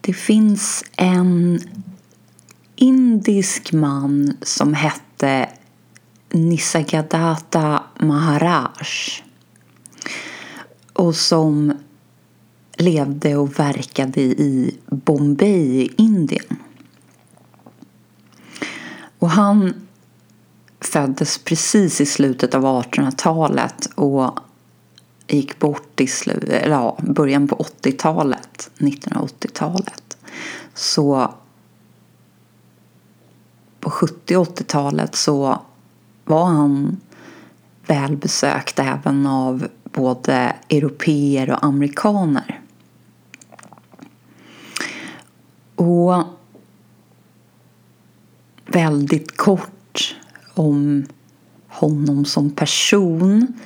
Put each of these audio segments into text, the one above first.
Det finns en indisk man som hette Nisargadatta Maharaj och som levde och verkade i Bombay i Indien. Och han föddes precis i slutet av 1800-talet och gick bort i slu- eller ja, början på 80-talet, 1980-talet. Så på 70 och 80-talet så var han välbesökt även av både europeer och amerikaner. Och väldigt kort om honom som person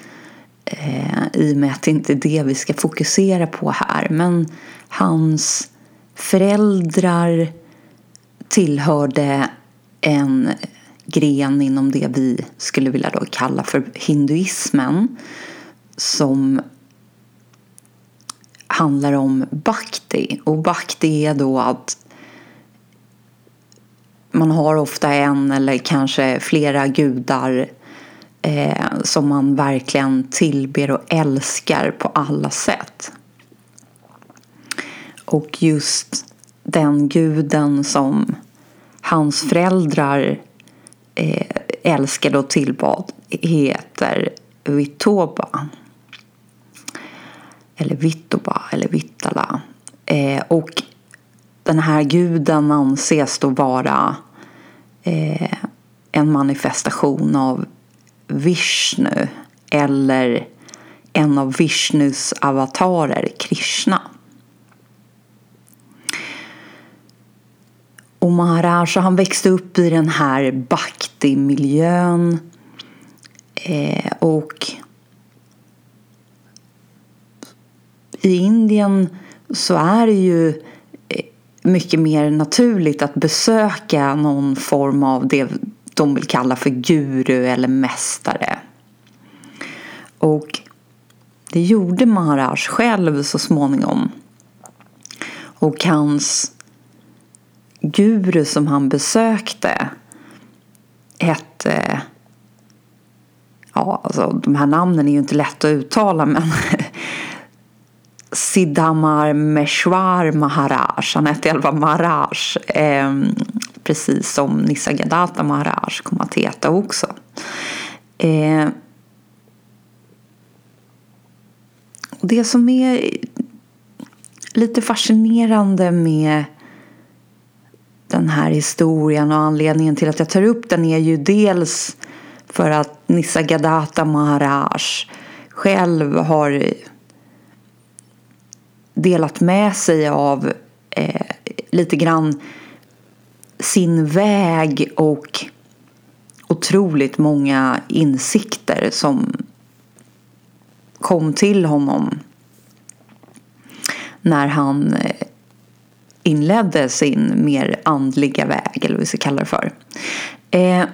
eh, i och med att det inte är det vi ska fokusera på här. Men hans föräldrar tillhörde en gren inom det vi skulle vilja då kalla för hinduismen som handlar om bhakti. Och bhakti är då att man har ofta en eller kanske flera gudar eh, som man verkligen tillber och älskar på alla sätt. Och just den guden som hans föräldrar eh, älskade och tillbad heter Vitoba. Eller Vittoba eller Vittala. Eh, och den här guden anses då vara eh, en manifestation av Vishnu eller en av Vishnus avatarer, Krishna. Och Maharaj han växte upp i den här bhakti-miljön eh, och i Indien så är det ju eh, mycket mer naturligt att besöka någon form av det de vill kalla för guru eller mästare. Och det gjorde Maharaj själv så småningom. Och hans guru som han besökte hette Ja, alltså de här namnen är ju inte lätta att uttala men Siddhamar Meshwar Maharaj. Han hette i alla fall Maharaj. Ehm, Precis som Nisargadatta Maharaj kom att heta också. Eh, det som är lite fascinerande med den här historien och anledningen till att jag tar upp den är ju dels för att Nisargadatta Maharaj själv har delat med sig av eh, lite grann sin väg och otroligt många insikter som kom till honom när han eh, inledde sin mer andliga väg, eller vad vi ska kalla det för. Eh,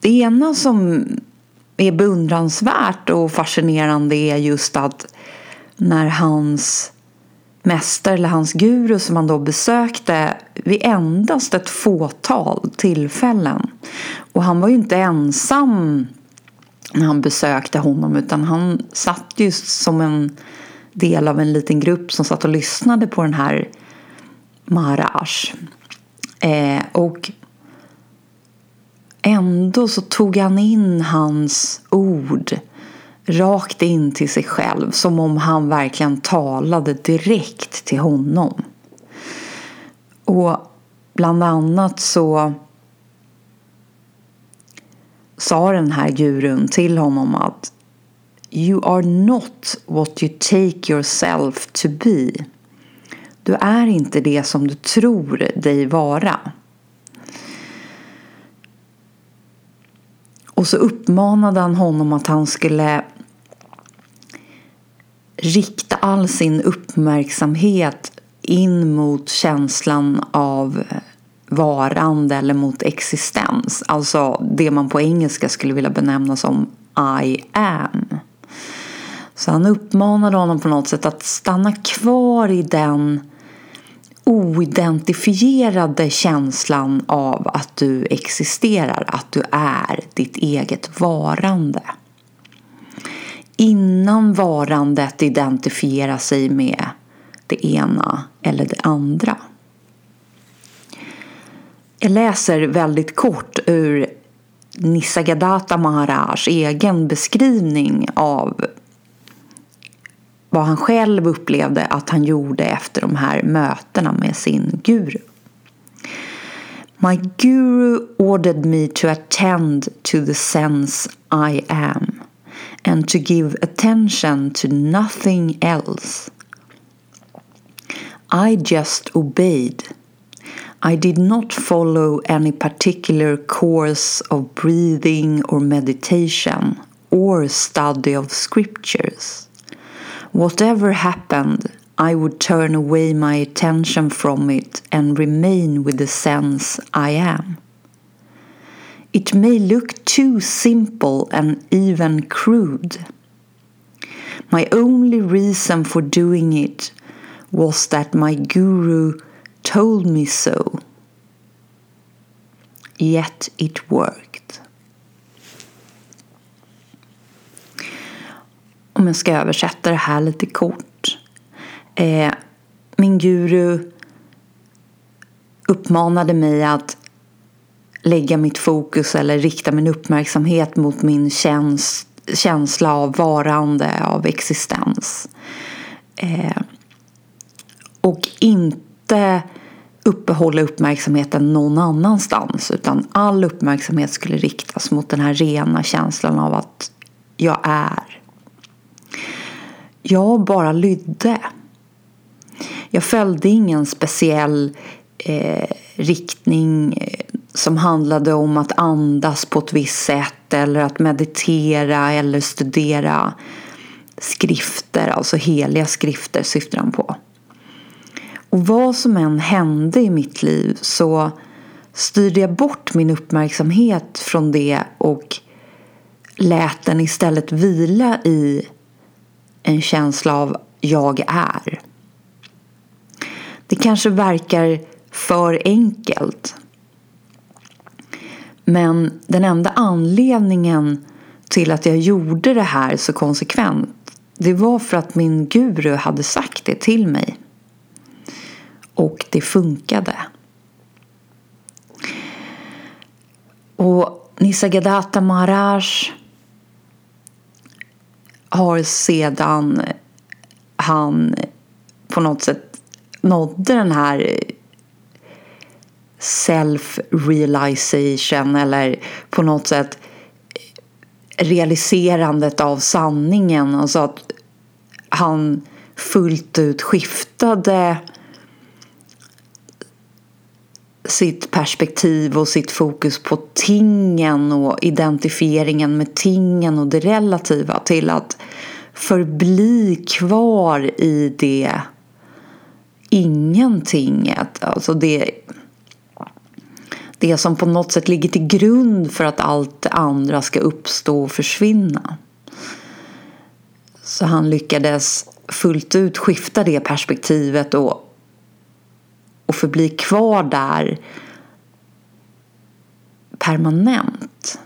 det ena som är beundransvärt och fascinerande är just att när hans mästare eller hans guru som han då besökte vid endast ett fåtal tillfällen. Och han var ju inte ensam när han besökte honom utan han satt just som en del av en liten grupp som satt och lyssnade på den här Maharaj. Eh, och ändå så tog han in hans ord rakt in till sig själv som om han verkligen talade direkt till honom. Och bland annat så sa den här gurun till honom att You are not what you take yourself to be. Du är inte det som du tror dig vara. Och så uppmanade han honom att han skulle rikta all sin uppmärksamhet in mot känslan av eh, varande eller mot existens. Alltså det man på engelska skulle vilja benämna som I am. Så han uppmanade honom på något sätt att stanna kvar i den oidentifierade känslan av att du existerar, att du är ditt eget varande. Innan varandet identifierar sig med det ena eller det andra. Jag läser väldigt kort ur Nisargadatta Maharajs egen beskrivning av vad han själv upplevde att han gjorde efter de här mötena med sin guru. My guru ordered me to attend to the sense I am and to give attention to nothing else. I just obeyed. I did not follow any particular course of breathing or meditation or study of scriptures. Whatever happened, I would turn away my attention from it and remain with the sense I am. It may look too simple and even crude. My only reason for doing it was that my guru told me so. Yet it worked. Om jag ska översätta det här lite kort. Eh, min guru uppmanade mig att lägga mitt fokus eller rikta min uppmärksamhet mot min käns känsla av varande, av existens. Eh, och inte uppehålla uppmärksamheten någon annanstans utan all uppmärksamhet skulle riktas mot den här rena känslan av att jag är. Jag bara lydde. Jag följde ingen speciell eh, riktning eh, som handlade om att andas på ett visst sätt eller att meditera eller studera skrifter, alltså heliga skrifter syftar han på. Och vad som än hände i mitt liv så styrde jag bort min uppmärksamhet från det och lät den istället vila i en känsla av jag är. Det kanske verkar för enkelt. Men den enda anledningen till att jag gjorde det här så konsekvent det var för att min guru hade sagt det till mig. Och det funkade. Och Nisargadatta Maharaj har sedan han på något sätt nådde den här self-realization eller på något sätt realiserandet av sanningen. Alltså att han fullt ut skiftade sitt perspektiv och sitt fokus på tingen och identifieringen med tingen och det relativa till att förbli kvar i det ingentinget. Alltså det, det som på något sätt ligger till grund för att allt det andra ska uppstå och försvinna. Så han lyckades fullt ut skifta det perspektivet och och förbli kvar där permanent.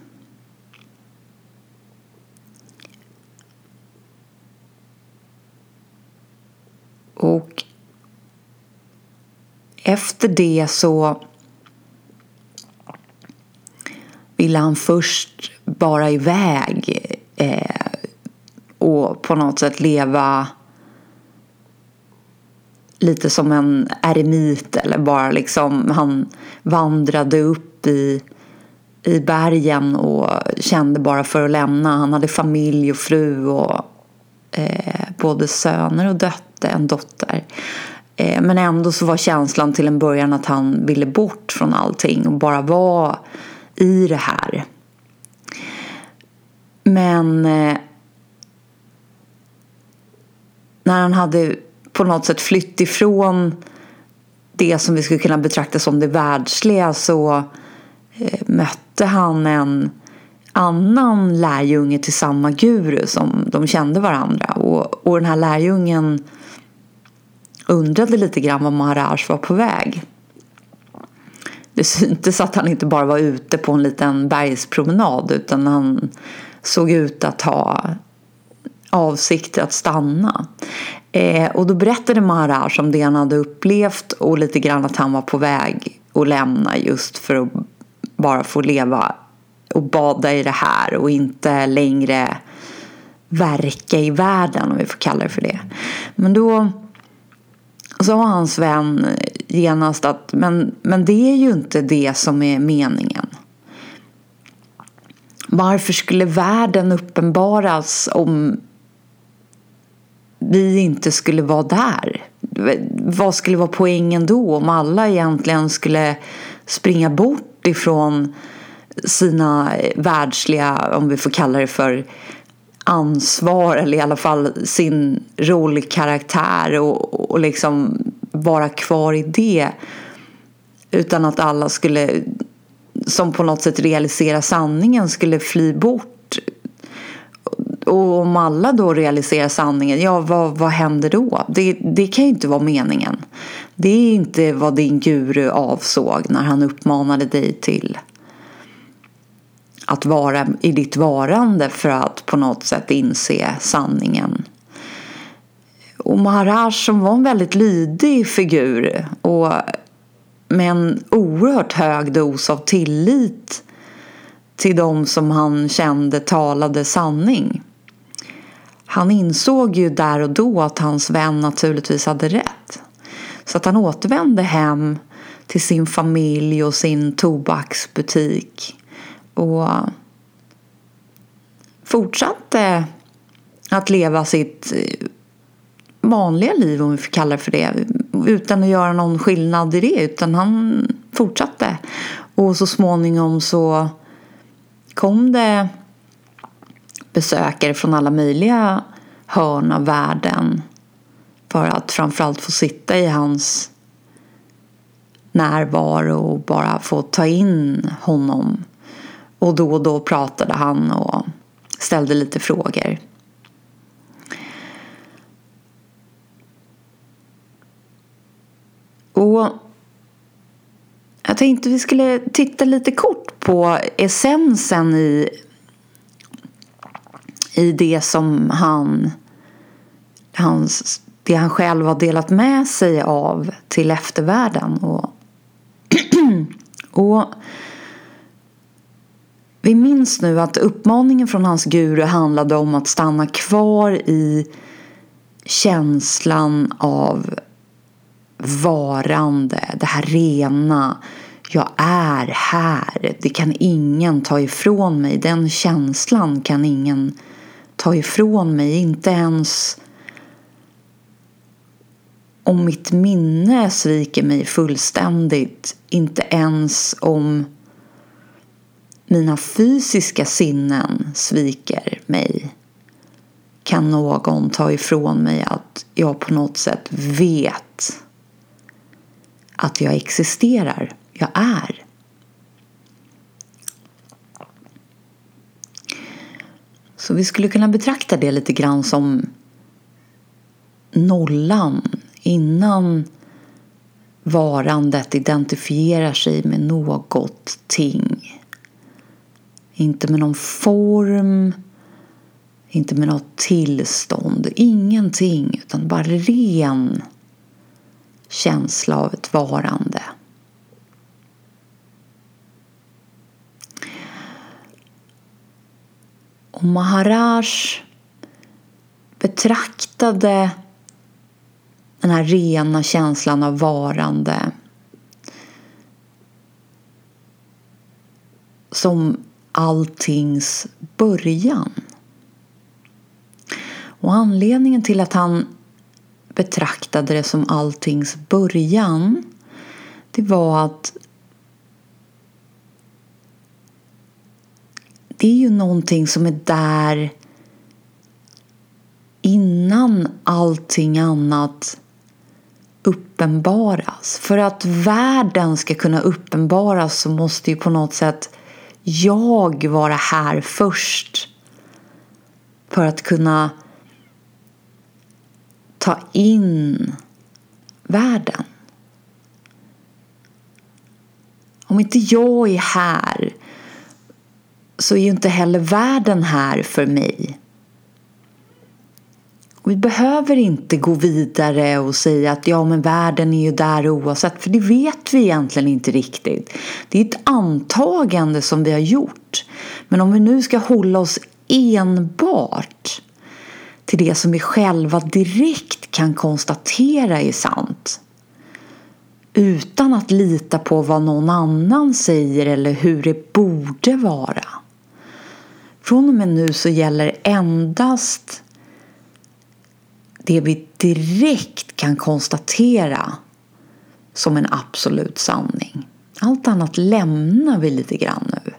Och efter det så ville han först bara iväg eh, och på något sätt leva lite som en eremit eller bara liksom han vandrade upp i, i bergen och kände bara för att lämna. Han hade familj och fru och eh, både söner och dötter, en dotter. Eh, men ändå så var känslan till en början att han ville bort från allting och bara vara i det här. Men eh, när han hade på något sätt flytt ifrån det som vi skulle kunna betrakta som det världsliga så eh, mötte han en annan lärjunge till samma guru som de kände varandra. Och, och den här lärjungen undrade lite grann var Maharaj var på väg. Det syntes att han inte bara var ute på en liten bergspromenad utan han såg ut att ha avsikt att stanna. Eh, och då berättade Maharaj om det han hade upplevt och lite grann att han var på väg att lämna just för att bara få leva och bada i det här och inte längre verka i världen om vi får kalla det för det. Men då sa hans vän eh, genast att men, men det är ju inte det som är meningen. Varför skulle världen uppenbaras om vi inte skulle vara där? Vad skulle vara poängen då om alla egentligen skulle springa bort ifrån sina eh, världsliga, om vi får kalla det för ansvar eller i alla fall sin rollkaraktär och, och liksom vara kvar i det utan att alla skulle som på något sätt realisera sanningen skulle fly bort och om alla då realiserar sanningen, ja vad, vad händer då? Det, det kan ju inte vara meningen. Det är inte vad din guru avsåg när han uppmanade dig till att vara i ditt varande för att på något sätt inse sanningen. Och Maharaj som var en väldigt lydig figur och med en oerhört hög dos av tillit till de som han kände talade sanning. Han insåg ju där och då att hans vän naturligtvis hade rätt. Så att han återvände hem till sin familj och sin tobaksbutik och fortsatte att leva sitt eh, vanliga liv, om vi får kalla det för det, utan att göra någon skillnad i det. Utan han fortsatte. Och så småningom så kom det besökare från alla möjliga hörn av världen för att framförallt få sitta i hans närvaro och bara få ta in honom. Och då och då pratade han och ställde lite frågor. Och jag tänkte vi skulle titta lite kort på essensen i, i det som han, hans, det han själv har delat med sig av till eftervärlden. Och, och vi minns nu att uppmaningen från hans guru handlade om att stanna kvar i känslan av varande, det här rena. Jag är här. Det kan ingen ta ifrån mig. Den känslan kan ingen ta ifrån mig. Inte ens om mitt minne sviker mig fullständigt. Inte ens om mina fysiska sinnen sviker mig kan någon ta ifrån mig att jag på något sätt vet att jag existerar. Jag är. Så vi skulle kunna betrakta det lite grann som nollan innan varandet identifierar sig med något ting. Inte med någon form, inte med något tillstånd, ingenting. Utan bara ren känsla av ett varande. Och Maharaj betraktade den här rena känslan av varande som alltings början. Och anledningen till att han betraktade det som alltings början det var att det är ju någonting som är där innan allting annat uppenbaras. För att världen ska kunna uppenbaras så måste ju på något sätt jag vara här först för att kunna ta in världen. Om inte jag är här så är ju inte heller världen här för mig. Vi behöver inte gå vidare och säga att ja, men världen är ju där oavsett, för det vet vi egentligen inte riktigt. Det är ett antagande som vi har gjort. Men om vi nu ska hålla oss enbart till det som vi själva direkt kan konstatera är sant utan att lita på vad någon annan säger eller hur det borde vara. Från och med nu så gäller endast det vi direkt kan konstatera som en absolut sanning. Allt annat lämnar vi lite grann nu.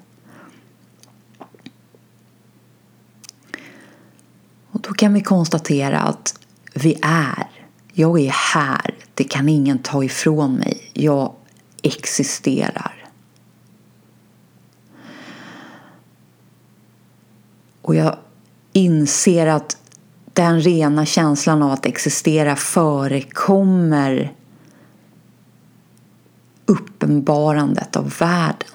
Och då kan vi konstatera att vi är. Jag är här. Det kan ingen ta ifrån mig. Jag existerar. Och jag inser att den rena känslan av att existera förekommer uppenbarandet av världen.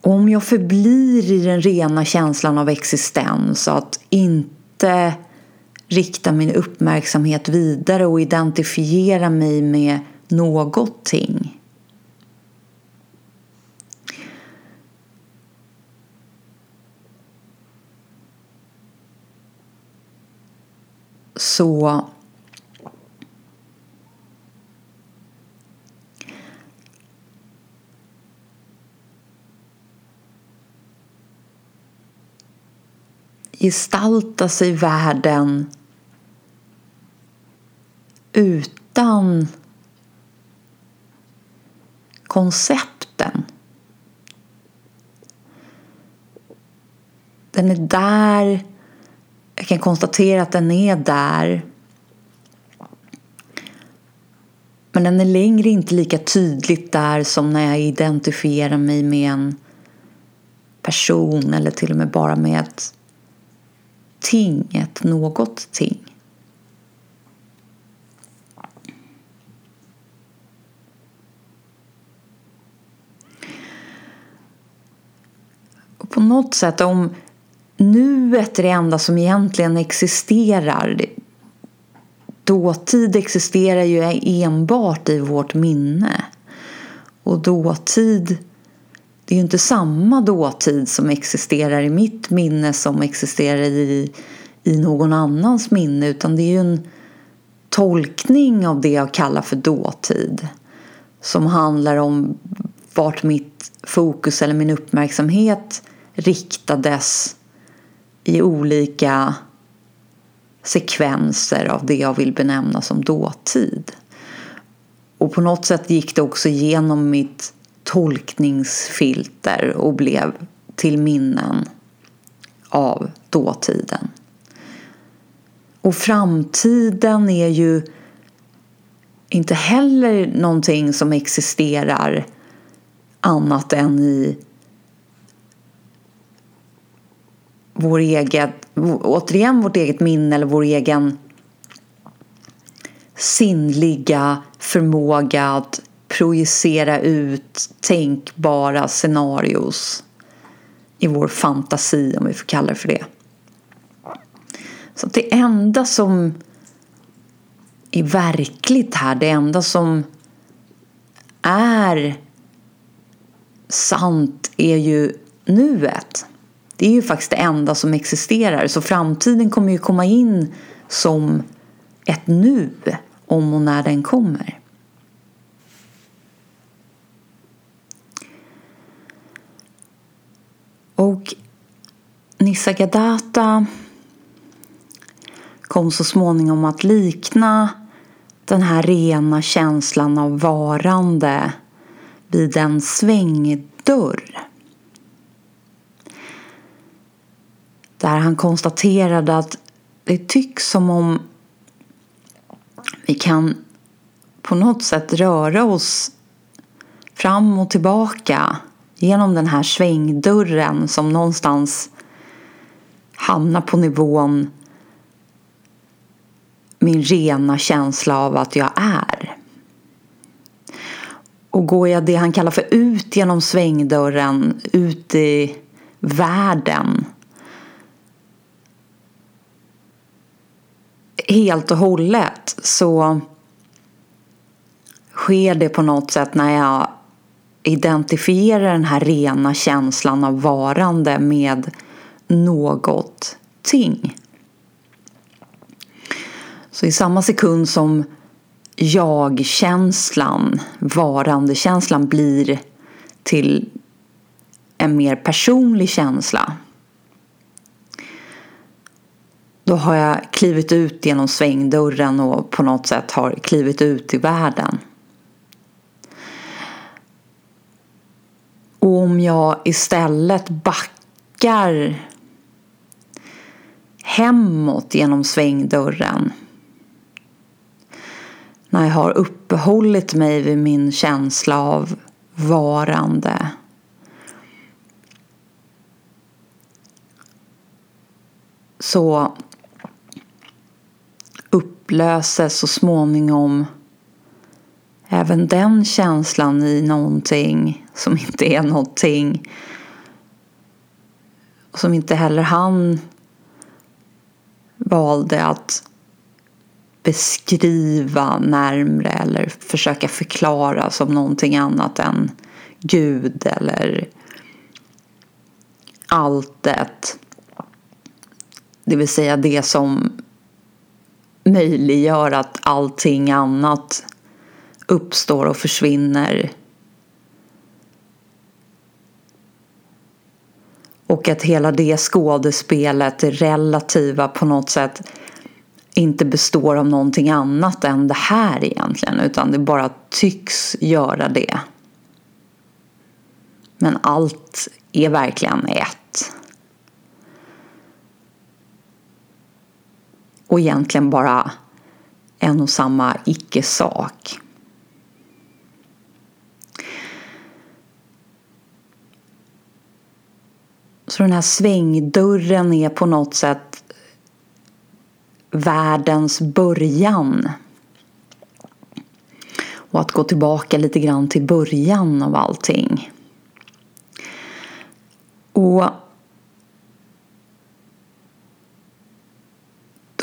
om jag förblir i den rena känslan av existens, att inte rikta min uppmärksamhet vidare och identifiera mig med någonting så gestalta sig världen utan koncepten. Den är där jag kan konstatera att den är där. Men den är längre inte lika tydligt där som när jag identifierar mig med en person eller till och med bara med ett ting, ett något ting. Och på något sätt om nuet är det enda som egentligen existerar. Dåtid existerar ju enbart i vårt minne. Och dåtid, det är ju inte samma dåtid som existerar i mitt minne som existerar i, i någon annans minne utan det är ju en tolkning av det jag kallar för dåtid som handlar om vart mitt fokus eller min uppmärksamhet riktades i olika sekvenser av det jag vill benämna som dåtid. Och på något sätt gick det också genom mitt tolkningsfilter och blev till minnen av dåtiden. Och framtiden är ju inte heller någonting som existerar annat än i vår eget, återigen vårt eget minne eller vår egen sinnliga förmåga att projicera ut tänkbara scenarios i vår fantasi, om vi får kalla det för det. Så det enda som är verkligt här, det enda som är sant är ju nuet. Det är ju faktiskt det enda som existerar. Så framtiden kommer ju komma in som ett nu om och när den kommer. Och Nisargadatta kom så småningom att likna den här rena känslan av varande vid en svängdörr. Där han konstaterade att det tycks som om vi kan på något sätt röra oss fram och tillbaka genom den här svängdörren som någonstans hamnar på nivån min rena känsla av att jag är. Och går jag det han kallar för ut genom svängdörren, ut i världen helt och hållet så sker det på något sätt när jag identifierar den här rena känslan av varande med någonting. Så i samma sekund som jag-känslan, varandekänslan blir till en mer personlig känsla då har jag klivit ut genom svängdörren och på något sätt har klivit ut i världen. Och om jag istället backar hemåt genom svängdörren när jag har uppehållit mig vid min känsla av varande så upplöses så småningom även den känslan i någonting som inte är någonting. Och som inte heller han valde att beskriva närmre eller försöka förklara som någonting annat än Gud eller alltet. Det vill säga det som möjliggör att allting annat uppstår och försvinner. Och att hela det skådespelet, det relativa på något sätt inte består av någonting annat än det här egentligen utan det bara tycks göra det. Men allt är verkligen ett. Och egentligen bara en och samma icke-sak. Så den här svängdörren är på något sätt världens början. Och att gå tillbaka lite grann till början av allting. Och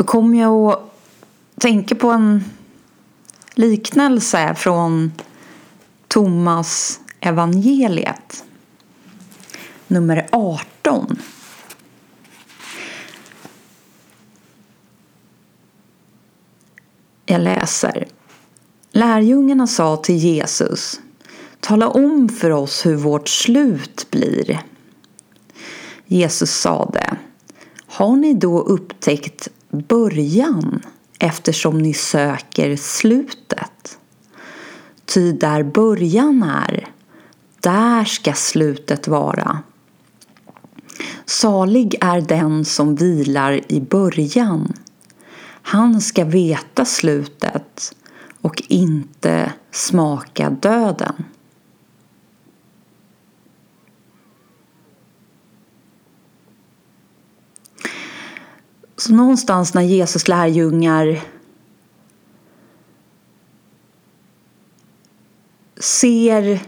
kom kommer jag att tänka på en liknelse från Thomas evangeliet nummer 18. Jag läser. Lärjungarna sa till Jesus Tala om för oss hur vårt slut blir. Jesus sade Har ni då upptäckt början eftersom ni söker slutet? Ty där början är, där ska slutet vara. Salig är den som vilar i början. Han ska veta slutet och inte smaka döden. Så någonstans när Jesus lärjungar ser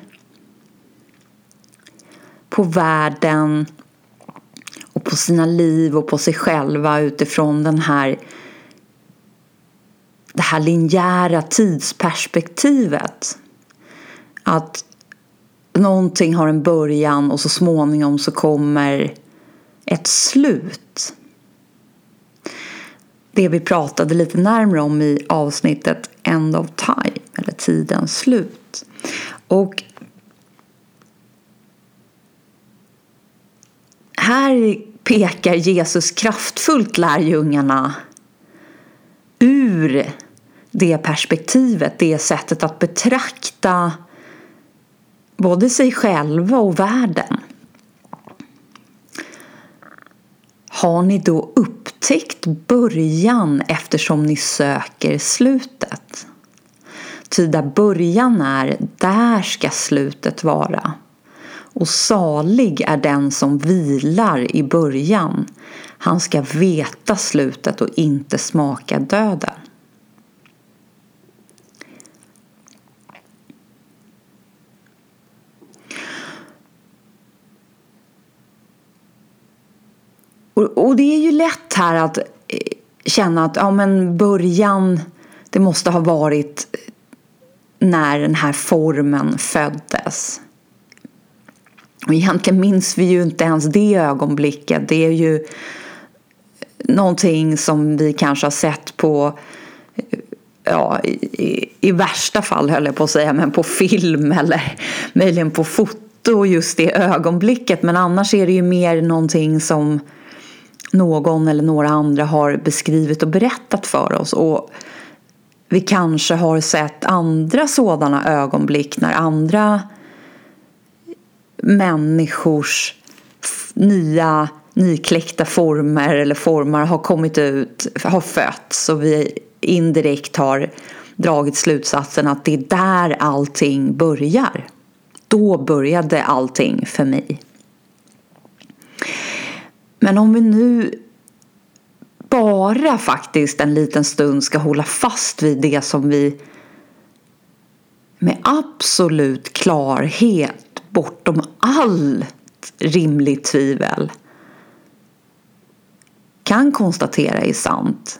på världen och på sina liv och på sig själva utifrån den här det här linjära tidsperspektivet. Att någonting har en början och så småningom så kommer ett slut. Det vi pratade lite närmare om i avsnittet End of Time, eller tidens slut. Och här pekar Jesus kraftfullt lärjungarna ur det perspektivet, det sättet att betrakta både sig själva och världen. Har ni då upptäckt början eftersom ni söker slutet? Ty där början är, där ska slutet vara. Och salig är den som vilar i början. Han ska veta slutet och inte smaka döden. Och, det är ju lätt här att eh, känna att ja, men början, det måste ha varit eh, när den här formen föddes. Och egentligen minns vi ju inte ens det ögonblicket. Det är ju eh, någonting som vi kanske har sett på ja, i, i, värsta fall höll jag på att säga, men på film eller möjligen på foto just det ögonblicket. Men annars är det ju mer någonting som någon eller några andra har beskrivit och berättat för oss. Och vi kanske har sett andra sådana ögonblick när andra människors nya nykläckta former eller formar har kommit ut, har fötts och vi indirekt har dragit slutsatsen att det är där allting börjar. Då började allting för mig. Men om vi nu bara faktiskt en liten stund ska hålla fast vid det som vi med absolut klarhet bortom allt rimligt tvivel kan konstatera är sant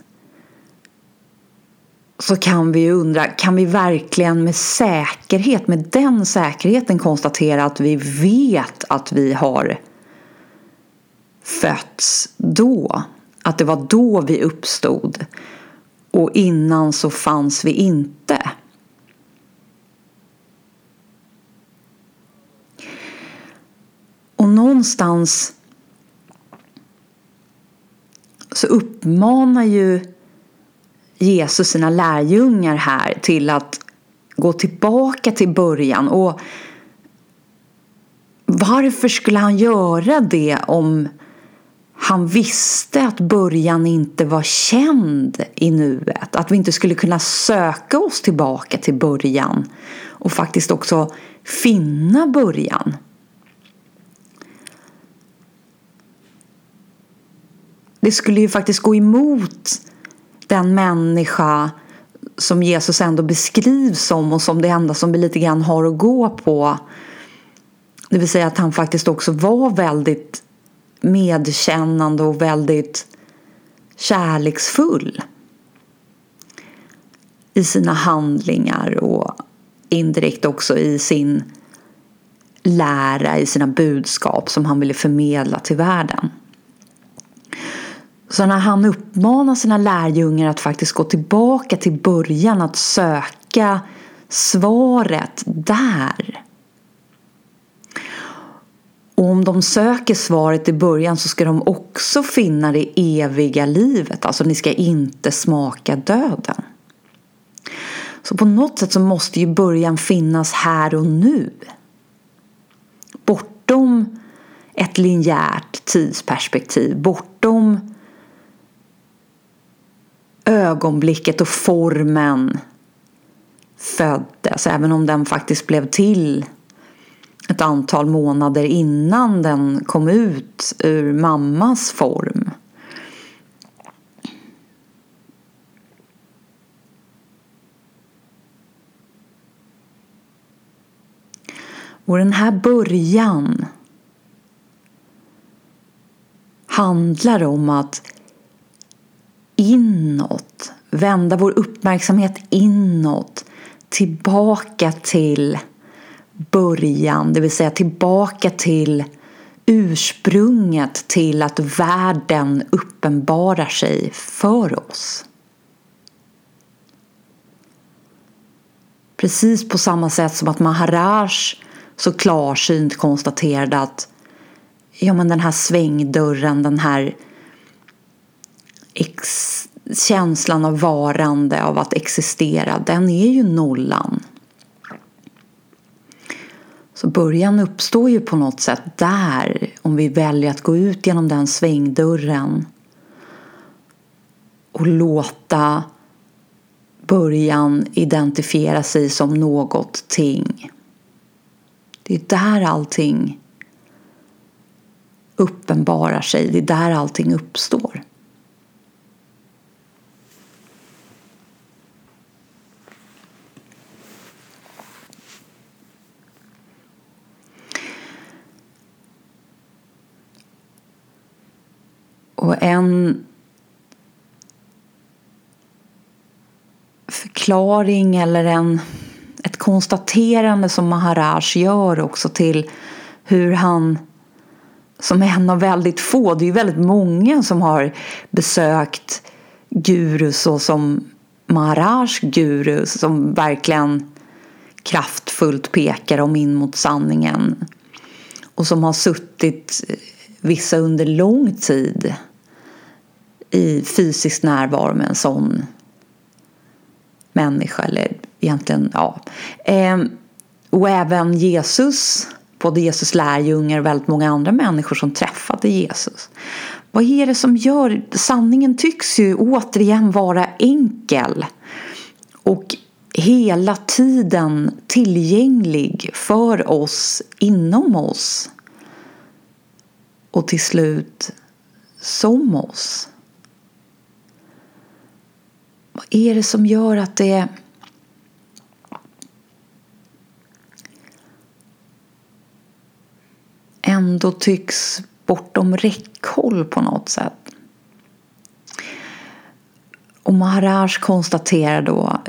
så kan vi ju undra, kan vi verkligen med säkerhet, med den säkerheten konstatera att vi vet att vi har fötts då? Att det var då vi uppstod och innan så fanns vi inte. Och någonstans så uppmanar ju Jesus sina lärjungar här till att gå tillbaka till början. Och varför skulle han göra det om han visste att början inte var känd i nuet. Att vi inte skulle kunna söka oss tillbaka till början och faktiskt också finna början. Det skulle ju faktiskt gå emot den människa som Jesus ändå beskrivs som och som det enda som vi lite grann har att gå på. Det vill säga att han faktiskt också var väldigt medkännande och väldigt kärleksfull i sina handlingar och indirekt också i sin lära, i sina budskap som han ville förmedla till världen. Så när han uppmanar sina lärjungar att faktiskt gå tillbaka till början, att söka svaret där och om de söker svaret i början så ska de också finna det eviga livet. Alltså ni ska inte smaka döden. Så på något sätt så måste ju början finnas här och nu. Bortom ett linjärt tidsperspektiv. Bortom ögonblicket och formen föddes. Även om den faktiskt blev till ett antal månader innan den kom ut ur mammas form. Och den här början handlar om att inåt, vända vår uppmärksamhet inåt, tillbaka till början, det vill säga tillbaka till ursprunget till att världen uppenbarar sig för oss. Precis på samma sätt som att Maharaj så klarsynt konstaterade att ja, men den här svängdörren, den här känslan av varande, av att existera, den är ju nollan. Så början uppstår ju på något sätt där om vi väljer att gå ut genom den svängdörren och låta början identifiera sig som någonting. Det är där allting uppenbarar sig. Det är där allting uppstår. Och en förklaring eller en, ett konstaterande som Maharaj gör också till hur han som en av väldigt få, det är ju väldigt många som har besökt gurus och som Maharaj guru som verkligen kraftfullt pekar dem in mot sanningen. Och som har suttit vissa under lång tid i fysisk närvaro med en sån människa. Eller egentligen, ja. Ehm, och även Jesus, både Jesus lärjungar och väldigt många andra människor som träffade Jesus. Vad är det som gör, sanningen tycks ju återigen vara enkel och hela tiden tillgänglig för oss, inom oss och till slut som oss. Vad är det som gör att det ändå tycks bortom räckhåll på något sätt? Och Maharaj konstaterar då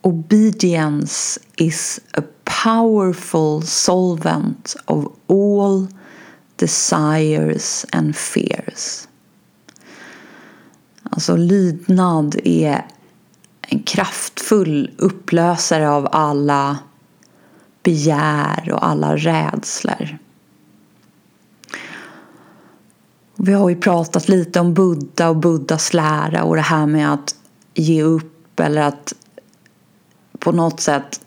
Obedience is a powerful solvent of all desires and fears. Alltså lydnad är en kraftfull upplösare av alla begär och alla rädslor. Vi har ju pratat lite om Buddha och Buddhas lära och det här med att ge upp eller att på något sätt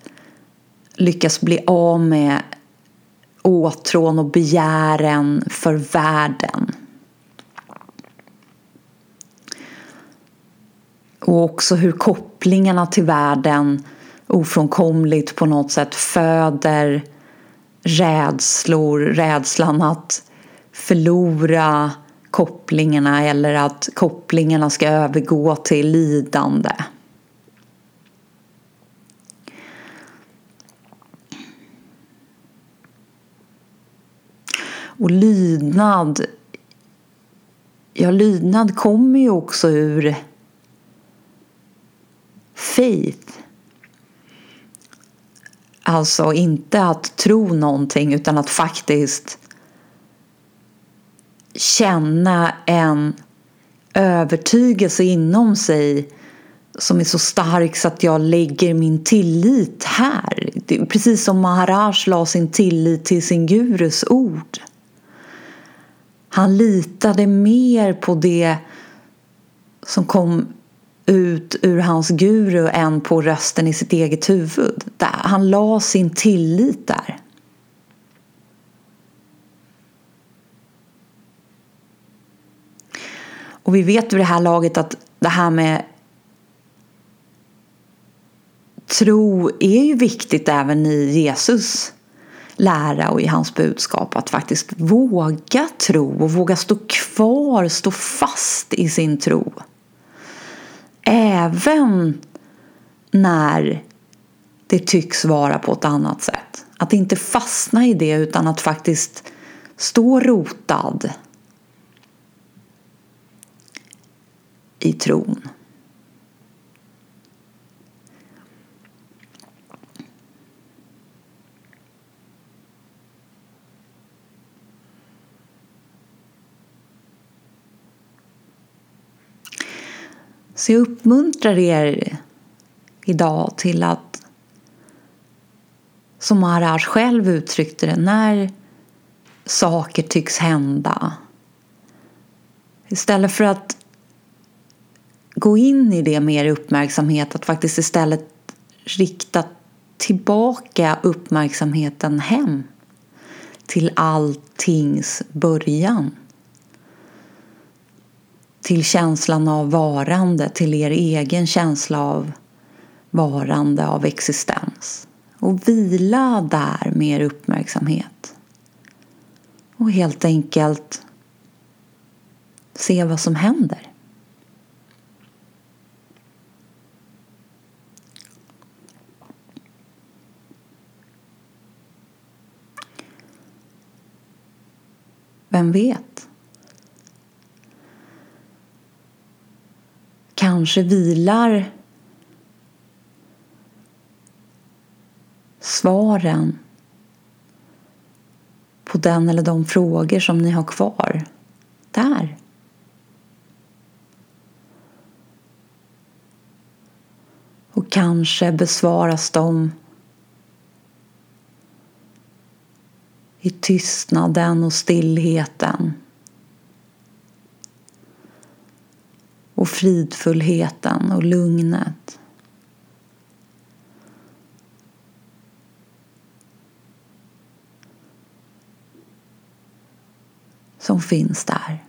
lyckas bli av med åtrån och begären för världen. Och också hur kopplingarna till världen ofrånkomligt på något sätt föder rädslor, rädslan att förlora kopplingarna eller att kopplingarna ska övergå till lidande. Och lydnad, ja lydnad kommer ju också ur faith. Alltså inte att tro någonting utan att faktiskt känna en övertygelse inom sig som är så stark så att jag lägger min tillit här. precis som Maharaj la sin tillit till sin gurus ord. Han litade mer på det som kom ut ur hans guru än på rösten i sitt eget huvud. Han la sin tillit där. Och vi vet vid det här laget att det här med tro är ju viktigt även i Jesus lära och i hans budskap. Att faktiskt våga tro och våga stå kvar, stå fast i sin tro. Även när det tycks vara på ett annat sätt. Att inte fastna i det utan att faktiskt stå rotad i tron. Så jag uppmuntrar er idag till att, som Maharaj själv uttryckte det, när saker tycks hända. Istället för att gå in i det med er uppmärksamhet, att faktiskt istället rikta tillbaka uppmärksamheten hem till alltings början till känslan av varande, till er egen känsla av varande av existens. Och vila där med er uppmärksamhet. Och helt enkelt se vad som händer. Vem vet? Kanske vilar svaren på den eller de frågor som ni har kvar där. Och kanske besvaras de i tystnaden och stillheten. Och fridfullheten och lugnet. som finns där.